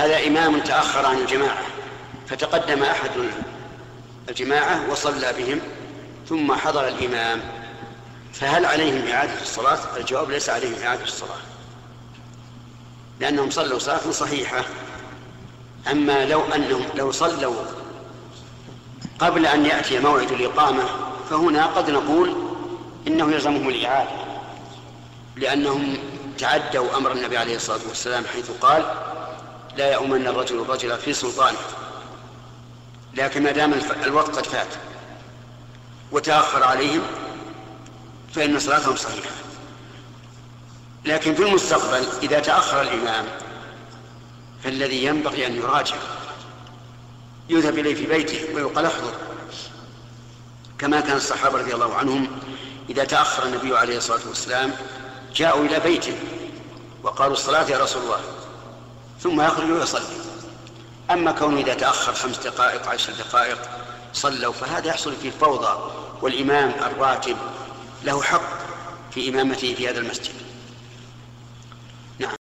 هذا إمام تأخر عن الجماعة فتقدم أحد الجماعة وصلى بهم ثم حضر الإمام فهل عليهم إعادة الصلاة؟ الجواب ليس عليهم إعادة الصلاة لأنهم صلوا صلاة صحيحة أما لو أنهم لو صلوا قبل أن يأتي موعد الإقامة فهنا قد نقول إنه يلزمهم الإعادة لأنهم تعدوا أمر النبي عليه الصلاة والسلام حيث قال لا يؤمن الرجل الرجل في سلطانه لكن ما دام الوقت قد فات وتأخر عليهم فإن صلاتهم صحيحة. لكن في المستقبل إذا تأخر الإمام فالذي ينبغي أن يراجع. يذهب إليه في بيته ويقال احضر. كما كان الصحابة رضي الله عنهم إذا تأخر النبي عليه الصلاة والسلام جاءوا إلى بيته وقالوا الصلاة يا رسول الله. ثم يخرج ويصلي أما كونه إذا تأخر خمس دقائق عشر دقائق صلوا فهذا يحصل فيه فوضى والإمام الراتب له حق في إمامته في هذا المسجد.